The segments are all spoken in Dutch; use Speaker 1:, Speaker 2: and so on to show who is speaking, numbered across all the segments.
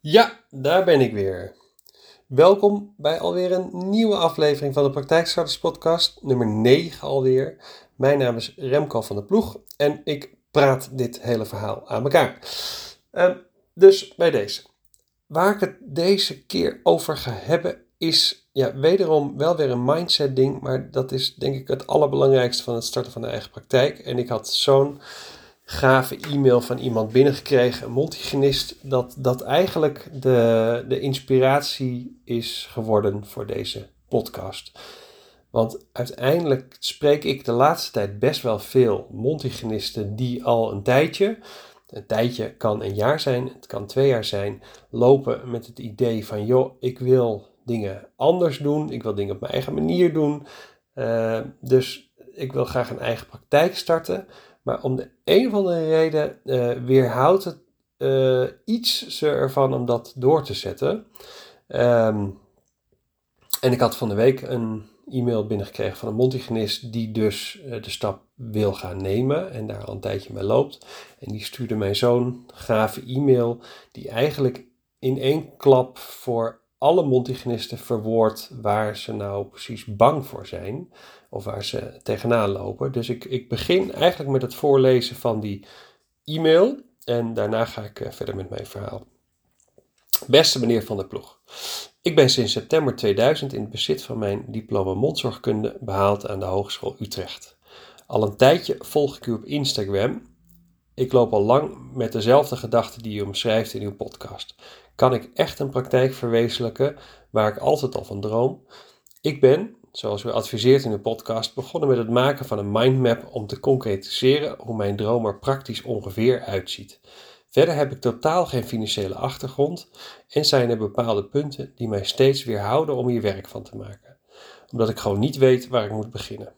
Speaker 1: Ja, daar ben ik weer. Welkom bij alweer een nieuwe aflevering van de Praktijkstarters Podcast, nummer 9 alweer. Mijn naam is Remco van der Ploeg en ik praat dit hele verhaal aan elkaar. Uh, dus bij deze. Waar ik het deze keer over ga hebben is ja, wederom wel weer een mindset ding, maar dat is denk ik het allerbelangrijkste van het starten van de eigen praktijk. En ik had zo'n gave e-mail van iemand binnengekregen, een multigenist, dat dat eigenlijk de, de inspiratie is geworden voor deze podcast. Want uiteindelijk spreek ik de laatste tijd best wel veel multigenisten die al een tijdje, een tijdje kan een jaar zijn, het kan twee jaar zijn, lopen met het idee van joh, ik wil dingen anders doen, ik wil dingen op mijn eigen manier doen. Uh, dus ik wil graag een eigen praktijk starten. Maar om de een of andere reden uh, weerhoudt het uh, iets ze ervan om dat door te zetten. Um, en ik had van de week een e-mail binnengekregen van een multigenist die dus uh, de stap wil gaan nemen en daar al een tijdje mee loopt. En die stuurde mij zo'n gave e-mail die eigenlijk in één klap voor alle multigenisten verwoordt waar ze nou precies bang voor zijn of waar ze tegenaan lopen. Dus ik, ik begin eigenlijk met het voorlezen van die e-mail en daarna ga ik uh, verder met mijn verhaal. Beste meneer Van der Ploeg, ik ben sinds september 2000 in het bezit van mijn diploma mondzorgkunde behaald aan de Hogeschool Utrecht. Al een tijdje volg ik u op Instagram. Ik loop al lang met dezelfde gedachten die u omschrijft in uw podcast. Kan ik echt een praktijk verwezenlijken waar ik altijd al van droom? Ik ben, zoals u adviseert in uw podcast, begonnen met het maken van een mindmap om te concretiseren hoe mijn droom er praktisch ongeveer uitziet. Verder heb ik totaal geen financiële achtergrond en zijn er bepaalde punten die mij steeds weerhouden om hier werk van te maken, omdat ik gewoon niet weet waar ik moet beginnen.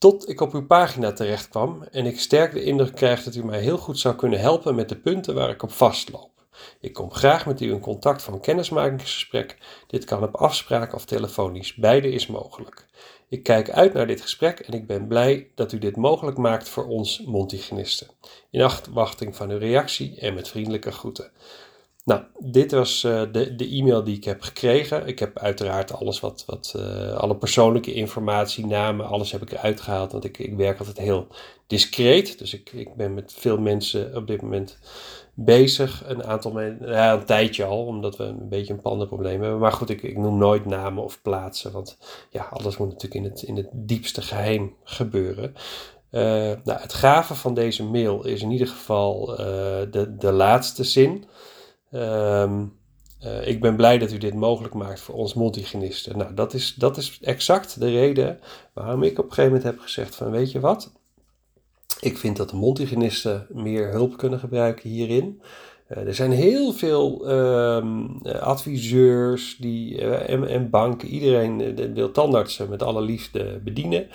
Speaker 1: Tot ik op uw pagina terecht kwam en ik sterk de indruk krijg dat u mij heel goed zou kunnen helpen met de punten waar ik op vastloop. Ik kom graag met u in contact een kennismakingsgesprek. Dit kan op afspraak of telefonisch. Beide is mogelijk. Ik kijk uit naar dit gesprek en ik ben blij dat u dit mogelijk maakt voor ons Montigenisten. In afwachting van uw reactie en met vriendelijke groeten. Nou, dit was uh, de, de e-mail die ik heb gekregen. Ik heb uiteraard alles wat, wat uh, alle persoonlijke informatie, namen, alles heb ik eruit gehaald. Want ik, ik werk altijd heel discreet. Dus ik, ik ben met veel mensen op dit moment bezig. Een aantal mensen, ja, een tijdje al, omdat we een beetje een pandenprobleem hebben. Maar goed, ik, ik noem nooit namen of plaatsen, want ja, alles moet natuurlijk in het, in het diepste geheim gebeuren. Uh, nou, het gave van deze mail is in ieder geval de, de laatste zin. Um, uh, ik ben blij dat u dit mogelijk maakt voor ons multigenisten. Nou, dat is, dat is exact de reden waarom ik op een gegeven moment heb gezegd van, weet je wat, ik vind dat de multigenisten meer hulp kunnen gebruiken hierin. Uh, er zijn heel veel uh, adviseurs die, uh, en, en, banken, iedereen wil tandartsen met alle liefde bedienen.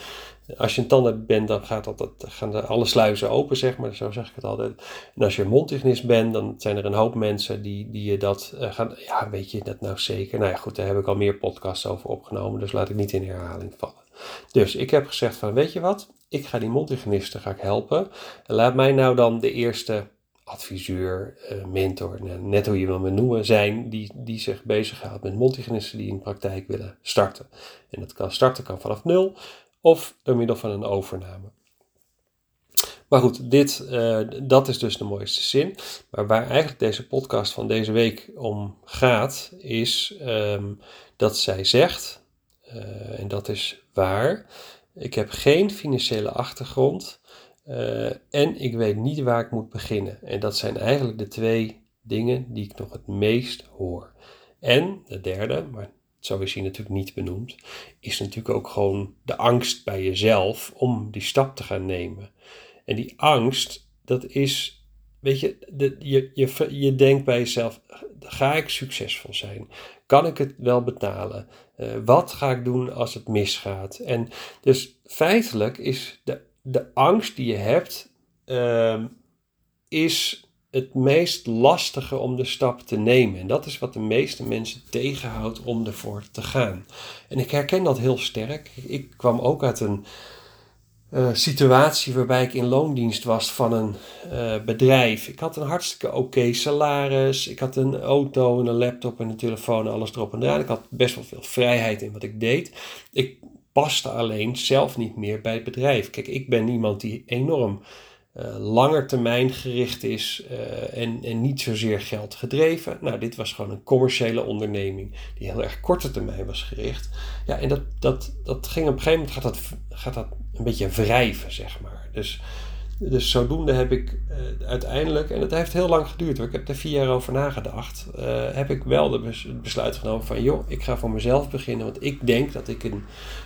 Speaker 1: Als je een tandarts bent, dan gaat dat, gaan alle sluizen open, zeg maar. Zo zeg ik het altijd. En als je een mondhygiënist bent, dan zijn er een hoop mensen die, die je dat gaan... Ja, weet je dat nou zeker? Nou ja, goed, daar heb ik al meer podcasts over opgenomen, dus laat ik niet in herhaling vallen. Dus ik heb gezegd van, weet je wat? ik ga die mondhygiënisten ga ik helpen. En laat mij nou dan de eerste adviseur, uh, mentor, net hoe je wil me noemen, zijn die, die zich bezighoudt met mondhygiënisten die in praktijk willen starten. En dat kan starten kan vanaf nul of door middel van een overname. Maar goed, dit, uh, dat is dus de mooiste zin. Maar waar eigenlijk deze podcast van deze week om gaat, is um, dat zij zegt, uh, en dat is waar, ik heb geen financiële achtergrond uh, en ik weet niet waar ik moet beginnen. En dat zijn eigenlijk de twee dingen die ik nog het meest hoor. En de derde, maar zo is hij natuurlijk niet benoemd, is natuurlijk ook gewoon de angst bij jezelf om die stap te gaan nemen. En die angst, dat is, weet je, de, je, je, je denkt bij jezelf, ga ik succesvol zijn? Kan ik het wel betalen? Uh, wat ga ik doen als het misgaat? En dus feitelijk is de, de angst die je hebt, uh, is het meest lastige om de stap te nemen. En dat is wat de meeste mensen tegenhoudt om ervoor te gaan. En ik herken dat heel sterk. Ik kwam ook uit een uh, situatie waarbij ik in loondienst was van een uh, bedrijf. Ik had een hartstikke oké salaris. Ik had een auto en een laptop en een telefoon, alles erop en eraan. Ik had best wel veel vrijheid in wat ik deed. Ik paste alleen zelf niet meer bij het bedrijf. Kijk, ik ben iemand die enorm uh, langer termijn gericht is uh, en, en niet zozeer geld gedreven. Nou, dit was gewoon een commerciële onderneming die heel erg korte termijn was gericht. Ja, en dat, dat, dat ging op een gegeven moment gaat dat, gaat dat een beetje wrijven, zeg maar. Dus, dus zodoende heb ik uh, uiteindelijk, en het heeft heel lang geduurd, ik heb er vier jaar over nagedacht, heb ik wel de besluit genomen van, joh, ik ga voor mezelf beginnen, want ik denk dat ik een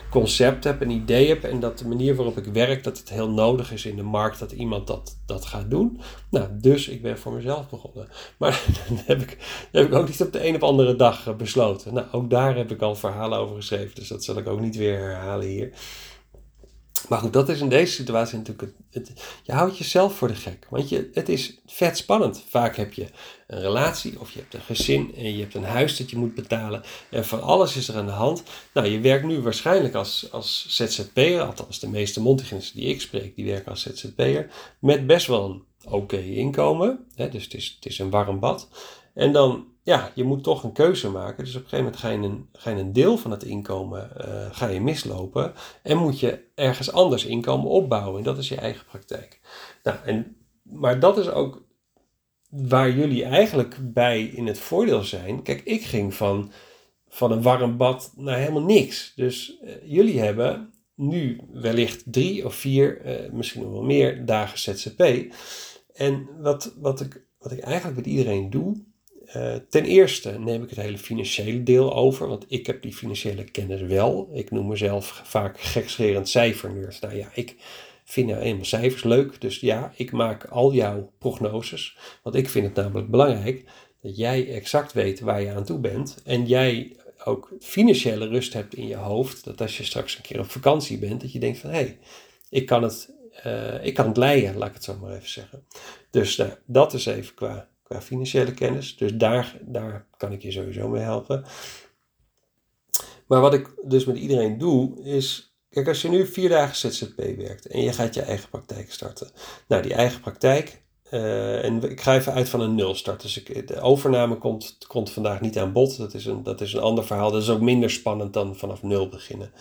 Speaker 1: concept heb, een idee heb en dat de manier waarop ik werk, dat het heel nodig is in de markt dat iemand dat, dat gaat doen. Nou, dus ik ben voor mezelf begonnen. Maar dan heb ik, heb ik ook niet op de een of andere dag besloten. Nou, ook daar heb ik al verhalen over geschreven, dus dat zal ik ook niet weer herhalen hier. Maar goed, dat is in deze situatie natuurlijk. Het, je houdt jezelf voor de gek. Want je, het is vet spannend. Vaak heb je een relatie of je hebt een gezin en je hebt een huis dat je moet betalen. En van alles is er aan de hand. Nou, je werkt nu waarschijnlijk als, als ZZP'er. Althans, de meeste mondhygiënisten die ik spreek, die werken als ZZP'er. Met best wel een oké inkomen. Hè, dus het is, het is een warm bad. En dan ja, je moet toch een keuze maken. Dus op een gegeven moment ga je een, een deel van het inkomen uh, ga je mislopen. En moet je ergens anders inkomen opbouwen. En dat is je eigen praktijk. Nou, en, maar dat is ook waar jullie eigenlijk bij in het voordeel zijn. Kijk, ik ging van, van een warm bad naar helemaal niks. Dus uh, jullie hebben nu wellicht drie of vier, uh, misschien nog wel meer dagen ZZP. En wat, wat, ik, wat ik eigenlijk met iedereen doe, uh, ten eerste neem ik het hele financiële deel over, want ik heb die financiële kennis wel. Ik noem mezelf vaak gekscherend cijfernerd. Nou ja, ik vind nou eenmaal cijfers leuk, dus ja, ik maak al jouw prognoses. Want ik vind het namelijk belangrijk dat jij exact weet waar je aan toe bent en jij ook financiële rust hebt in je hoofd. Dat als je straks een keer op vakantie bent, dat je denkt van hé, hey, ik kan het, uh, ik kan het leiden, laat ik het zo maar even zeggen. Dus nou, dat is even qua qua financiële kennis. Dus daar, daar kan ik je sowieso mee helpen. Maar wat ik dus met iedereen doe, is. Kijk, als je nu vier dagen ZZP werkt en je gaat je eigen praktijk starten. Nou, die eigen praktijk. Uh, en ik ga even uit van een nul start. Dus ik, de overname komt, komt vandaag niet aan bod. Dat is, een, dat is een ander verhaal. Dat is ook minder spannend dan vanaf nul beginnen.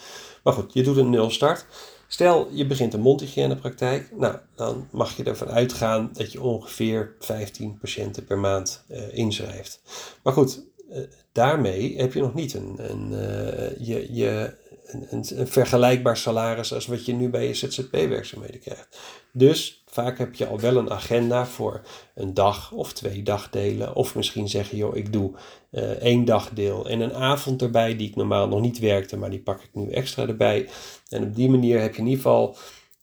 Speaker 1: Maar goed, je doet een nul start. Stel, je begint een mondhygiënepraktijk. Nou, dan mag je ervan uitgaan dat je ongeveer 15 patiënten per maand uh, inschrijft. Maar goed, uh, daarmee heb je nog niet een, een, uh, je, je, een, vergelijkbaar salaris als wat je nu bij je ZZP-werkzaamheden krijgt. Dus vaak heb je al wel een agenda voor een dag of twee dagdelen. Of misschien zeggen, joh, ik doe uh, één dagdeel en een avond erbij die ik normaal nog niet werkte, maar die pak ik nu extra erbij. En op die manier heb je in ieder geval,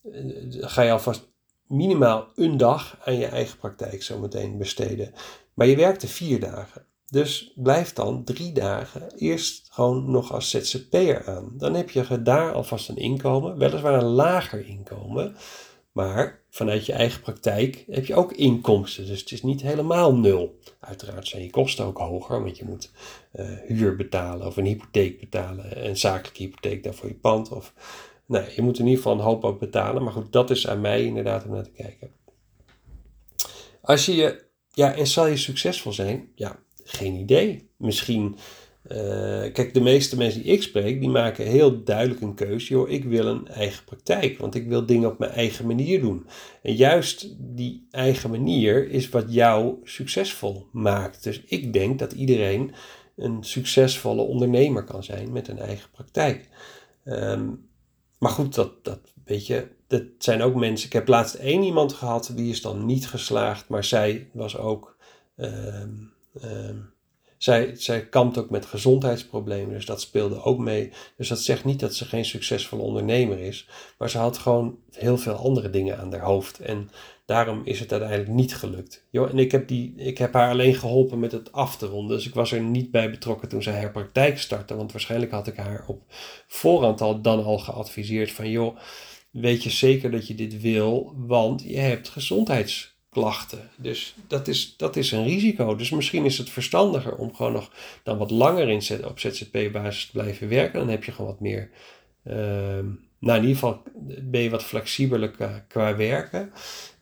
Speaker 1: uh, ga je alvast minimaal een dag aan je eigen praktijk zo meteen besteden. Maar je werkte vier dagen. Dus blijf dan drie dagen eerst gewoon nog als ZZP'er aan. Dan heb je daar alvast een inkomen, weliswaar een lager inkomen. Maar vanuit je eigen praktijk heb je ook inkomsten. Dus het is niet helemaal nul. Uiteraard zijn je kosten ook hoger, want je moet uh, huur betalen of een hypotheek betalen. Een zakelijke hypotheek daarvoor je pand. Of, nou, je moet in ieder geval een hoop ook betalen. Maar goed, dat is aan mij inderdaad om naar te kijken. Als je je, ja, en zal je succesvol zijn? Ja, geen idee. Misschien uh, kijk, de meeste mensen die ik spreek, die maken heel duidelijk een keuze. Joh, ik wil een eigen praktijk, want ik wil dingen op mijn eigen manier doen. En juist die eigen manier is wat jou succesvol maakt. Dus ik denk dat iedereen een succesvolle ondernemer kan zijn met een eigen praktijk. Um, maar goed, dat, dat weet je, dat zijn ook mensen. Ik heb laatst één iemand gehad, die is dan niet geslaagd, maar zij was ook. Um, um, zij, zij kampt ook met gezondheidsproblemen, dus dat speelde ook mee. Dus dat zegt niet dat ze geen succesvolle ondernemer is, maar ze had gewoon heel veel andere dingen aan haar hoofd. En daarom is het uiteindelijk niet gelukt. Jo, en ik heb, die, ik heb haar alleen geholpen met het af te ronden. Dus ik was er niet bij betrokken toen zij haar praktijk startte. Want waarschijnlijk had ik haar op voorhand al dan al geadviseerd van joh, weet je zeker dat je dit wil, want je hebt gezondheids klachten. Dus dat is, dat is een risico. Dus misschien is het verstandiger om gewoon nog dan wat langer in op ZZP-basis te blijven werken. Dan heb je gewoon wat meer uh, nou, in ieder geval ben je wat flexibeler qua, werken.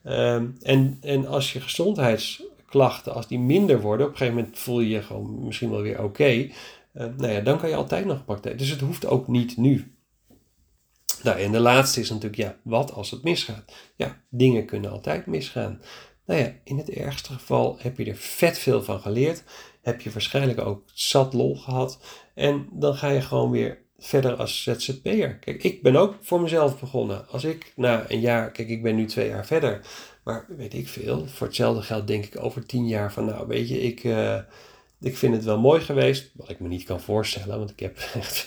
Speaker 1: Ehm, en, en als je gezondheidsklachten, als die minder worden, op een gegeven moment voel je je gewoon misschien wel weer oké. nou ja, dan kan je altijd nog praktijk. Dus het hoeft ook niet nu. Nou, en de laatste is natuurlijk, ja, wat als het misgaat? Ja, dingen kunnen altijd misgaan. Nou ja, in het ergste geval heb je er vet veel van geleerd. Heb je waarschijnlijk ook zat lol gehad. En dan ga je gewoon weer verder als ZZP'er. Kijk, ik ben ook voor mezelf begonnen. Als ik na een jaar, kijk, ik ben nu twee jaar verder. Maar weet ik veel, voor hetzelfde geld denk ik over tien jaar van, nou weet je, ik... Uh, ik vind het wel mooi geweest, wat ik me niet kan voorstellen, want ik heb echt,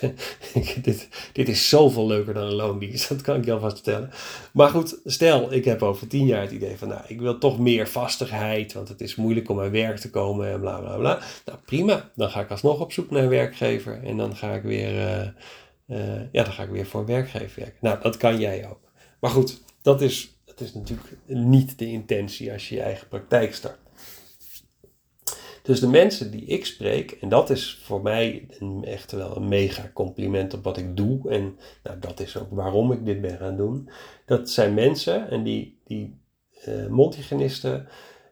Speaker 1: dit, dit is zoveel leuker dan een loondienst, dat kan ik je alvast vertellen. Maar goed, stel, ik heb over tien jaar het idee van, nou, ik wil toch meer vastigheid, want het is moeilijk om aan werk te komen en bla bla bla. Nou, prima, dan ga ik alsnog op zoek naar een werkgever en dan ga ik weer, uh, uh, ja, dan ga ik weer voor een werkgever werken. Nou, dat kan jij ook. Maar goed, dat is, dat is natuurlijk niet de intentie als je je eigen praktijk start. Dus de mensen die ik spreek, en dat is voor mij echt wel een mega compliment op wat ik doe. En nou, dat is ook waarom ik dit ben gaan doen. Dat zijn mensen en die, die uh.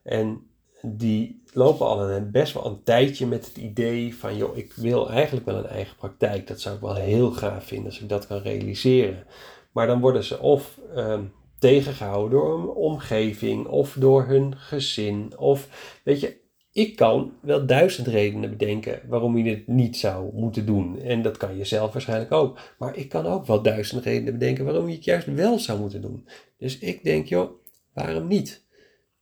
Speaker 1: En die lopen al een, best wel een tijdje met het idee van, joh, ik wil eigenlijk wel een eigen praktijk. Dat zou ik wel heel gaaf vinden als ik dat kan realiseren. Maar dan worden ze of uh, tegengehouden door een omgeving of door hun gezin. Of weet je, ik kan wel duizend redenen bedenken waarom je het niet zou moeten doen. En dat kan je zelf waarschijnlijk ook. Maar ik kan ook wel duizend redenen bedenken waarom je het juist wel zou moeten doen. Dus ik denk, joh, waarom niet?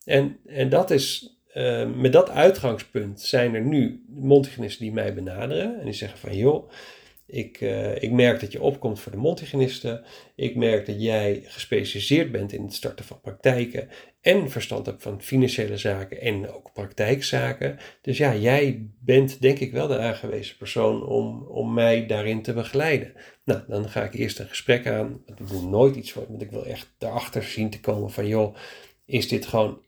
Speaker 1: En, en dat is, uh, met dat uitgangspunt zijn er nu mondhygiënisten die mij benaderen. En die zeggen van, joh, ik, uh, ik merk dat je opkomt voor de mondhygiënisten. Ik merk dat jij gespecialiseerd bent in het starten van praktijken. En verstand hebt van financiële zaken en ook praktijkzaken. Dus ja, jij bent denk ik wel de aangewezen persoon om, om mij daarin te begeleiden. Nou, dan ga ik eerst een gesprek aan. Ik doe nooit iets voor, want ik wil echt erachter zien te komen van joh, is dit gewoon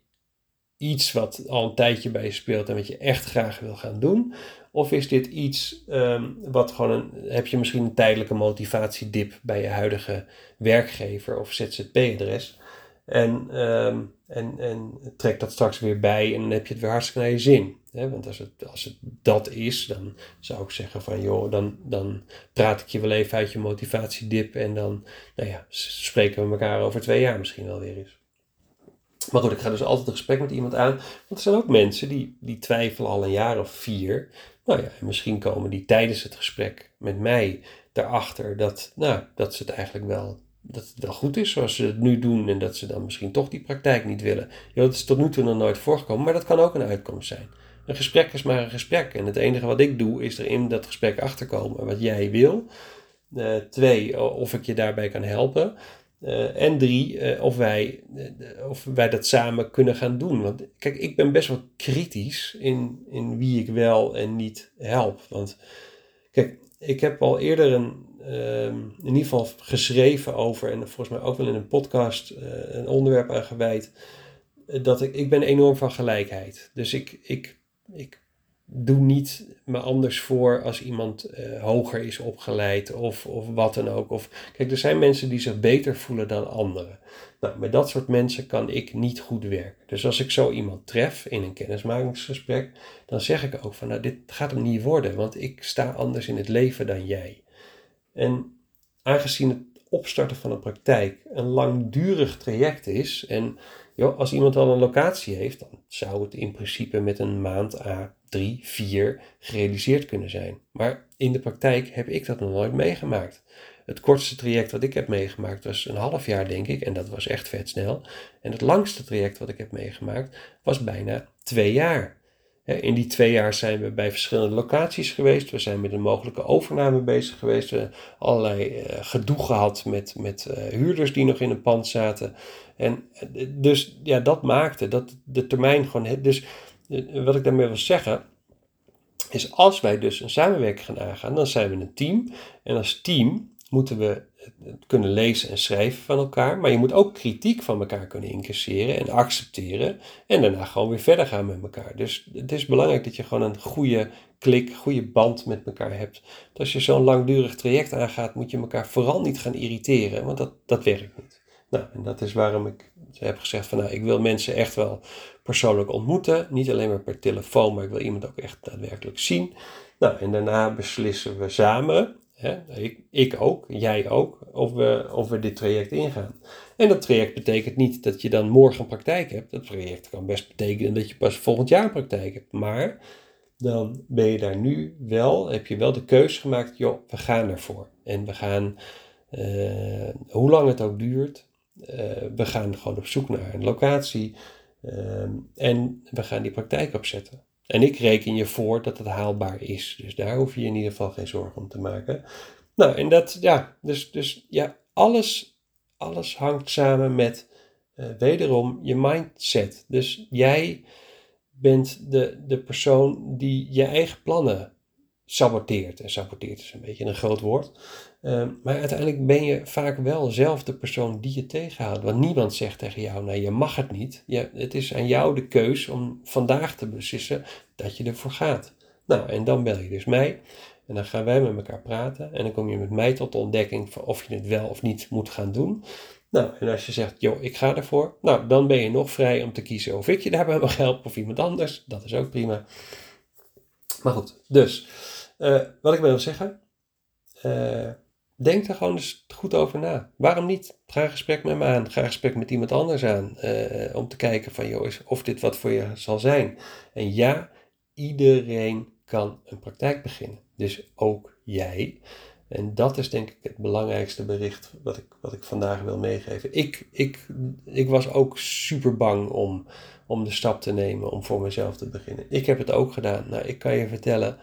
Speaker 1: iets wat al een tijdje bij je speelt en wat je echt graag wil gaan doen? Of is dit iets um, wat gewoon een, heb je misschien een tijdelijke motivatiedip bij je huidige werkgever of ZZP-adres? En, um, en, en trek dat straks weer bij en dan heb je het weer hartstikke naar je zin. Want als het, als het dat is, dan zou ik zeggen van joh, dan, dan praat ik je wel even uit je motivatiedip en dan nou ja, spreken we elkaar over twee jaar misschien wel weer eens. Maar goed, ik ga dus altijd een gesprek met iemand aan. Want er zijn ook mensen die, die twijfelen al een jaar of vier. Nou ja, misschien komen die tijdens het gesprek met mij erachter dat, nou, dat ze het eigenlijk wel, dat het wel goed is zoals ze het nu doen. En dat ze dan misschien toch die praktijk niet willen. Ja, dat is tot nu toe nog nooit voorgekomen, maar dat kan ook een uitkomst zijn. Een gesprek is maar een gesprek. En het enige wat ik doe is er in dat gesprek achterkomen wat jij wil. Uh, twee, of ik je daarbij kan helpen. Uh, en drie, uh, of, wij, uh, of wij dat samen kunnen gaan doen. Want kijk, ik ben best wel kritisch in, in wie ik wel en niet help. Want kijk, ik heb al eerder een, ehm, in ieder geval geschreven over, en volgens mij ook wel in een podcast een onderwerp aan gewijd, dat ik, ik ben enorm van gelijkheid. Dus ik, ik, ik doe niet me anders voor als iemand uh, hoger is opgeleid of, of wat dan ook. Of, kijk, er zijn mensen die zich beter voelen dan anderen. Nou, met dat soort mensen kan ik niet goed werken. Dus als ik zo iemand tref in een kennismakingsgesprek, dan zeg ik ook van, nou, dit gaat hem niet worden, want ik sta anders in het leven dan jij. En aangezien het opstarten van een praktijk een langdurig traject is en joh, als iemand al een locatie heeft, dan zou het in principe met een maand A, 3, 4 gerealiseerd kunnen zijn. Maar in de praktijk heb ik dat nog nooit meegemaakt. Het kortste traject wat ik heb meegemaakt was een half jaar, denk ik, en dat was echt vet snel. En het langste traject wat ik heb meegemaakt was bijna twee jaar. In die twee jaar zijn we bij verschillende locaties geweest. We zijn met een mogelijke overname bezig geweest. We hebben allerlei uh, gedoe gehad met, met uh, huurders die nog in een pand zaten. En uh, dus ja, dat maakte dat de termijn gewoon. Dus wat ik daarmee wil zeggen, is als wij dus een samenwerking gaan aangaan, dan zijn we een team. En als team moeten we kunnen lezen en schrijven van elkaar. Maar je moet ook kritiek van elkaar kunnen incasseren en accepteren. En daarna gewoon weer verder gaan met elkaar. Dus het is belangrijk dat je gewoon een goede klik, goede band met elkaar hebt. Als je zo'n langdurig traject aangaat, moet je elkaar vooral niet gaan irriteren. Want dat, dat werkt niet. Nou, en dat is waarom ik heb gezegd van nou, ik wil mensen echt wel persoonlijk ontmoeten. Niet alleen maar per telefoon, maar ik wil iemand ook echt daadwerkelijk zien. Nou, en daarna beslissen we samen, hè, ik, ik ook, jij ook, of we, of we dit traject ingaan. En dat traject betekent niet dat je dan morgen praktijk hebt. Dat traject kan best betekenen dat je pas volgend jaar praktijk hebt. Maar dan ben je daar nu wel, heb je wel de keuze gemaakt, joh, we gaan ervoor. En we gaan, uh, hoe lang het ook duurt, we gaan gewoon op zoek naar een locatie. Uh, en we gaan die praktijk opzetten. En ik reken je voor dat het haalbaar is. Dus daar hoef je in ieder geval geen zorgen om te maken. Nou, en dat, ja, dus, dus ja, alles, alles hangt samen met uh, wederom je mindset. Dus jij bent de, de persoon die je eigen plannen saboteert. En saboteert is een beetje een groot woord. Uh, maar uiteindelijk ben je vaak wel zelf de persoon die je tegenhoudt. Want niemand zegt tegen jou, nee, je mag het niet. Je, het is aan jou de keus om vandaag te beslissen dat je ervoor gaat. Nou, en dan bel je dus mij. En dan gaan wij met elkaar praten. En dan kom je met mij tot de ontdekking van of je het wel of niet moet gaan doen. Nou, en als je zegt, joh, ik ga ervoor. Nou, dan ben je nog vrij om te kiezen of ik je daarbij mag helpen of iemand anders. Dat is ook prima. Maar goed, dus uh, wat ik wil zeggen. Uh, denk er gewoon eens goed over na. Waarom niet? Ga een gesprek met me aan. Ga een gesprek met iemand anders aan. Uh, om te kijken van, joh, of dit wat voor je zal zijn. En ja, iedereen kan een praktijk beginnen. Dus ook jij. En dat is denk ik het belangrijkste bericht wat ik, wat ik vandaag wil meegeven. Ik, ik, ik was ook super bang om, om de stap te nemen om voor mezelf te beginnen. Ik heb het ook gedaan. Nou, ik kan je vertellen,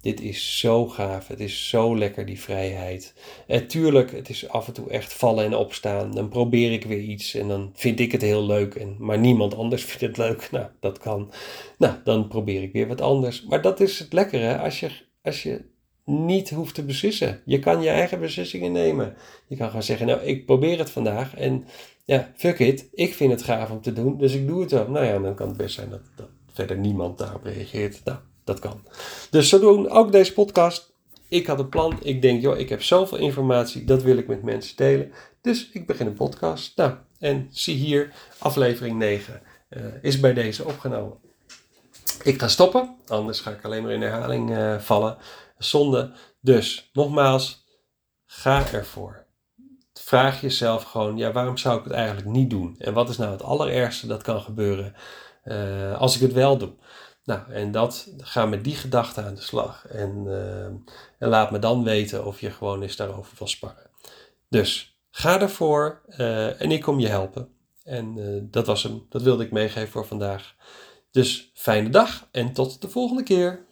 Speaker 1: dit is zo gaaf. Het is zo lekker, die vrijheid. En tuurlijk, het is af en toe echt vallen en opstaan. Dan probeer ik weer iets en dan vind ik het heel leuk. En, maar niemand anders vindt het leuk. Nou, dat kan. Nou, dan probeer ik weer wat anders. Maar dat is het lekkere als je, als je niet hoeft te beslissen. Je kan je eigen beslissingen nemen. Je kan gaan zeggen, nou, ik probeer het vandaag. En ja, fuck it. Ik vind het gaaf om te doen, dus ik doe het wel. Nou ja, dan kan het best zijn dat, dat verder niemand daarop reageert. Nou, dat kan. Dus zo doen ook deze podcast. Ik had een plan. Ik denk, joh, ik heb zoveel informatie. Dat wil ik met mensen delen. Dus ik begin een podcast. Nou, en zie hier, aflevering 9 uh, eh, is bij deze opgenomen. Ik ga stoppen, anders ga ik alleen maar in herhaling uh, vallen. Zonde. Dus, nogmaals, ga ervoor. Vraag jezelf gewoon, ja, waarom zou ik het eigenlijk niet doen? En wat is nou het allerergste dat kan gebeuren uh, als ik het wel doe? Nou, en dat, ga met die gedachte aan de slag. En, uh, en laat me dan weten of je gewoon eens daarover wil sparren. Dus ga ervoor uh, en ik kom je helpen. En uh, dat was hem. Dat wilde ik meegeven voor vandaag. Dus fijne dag en tot de volgende keer.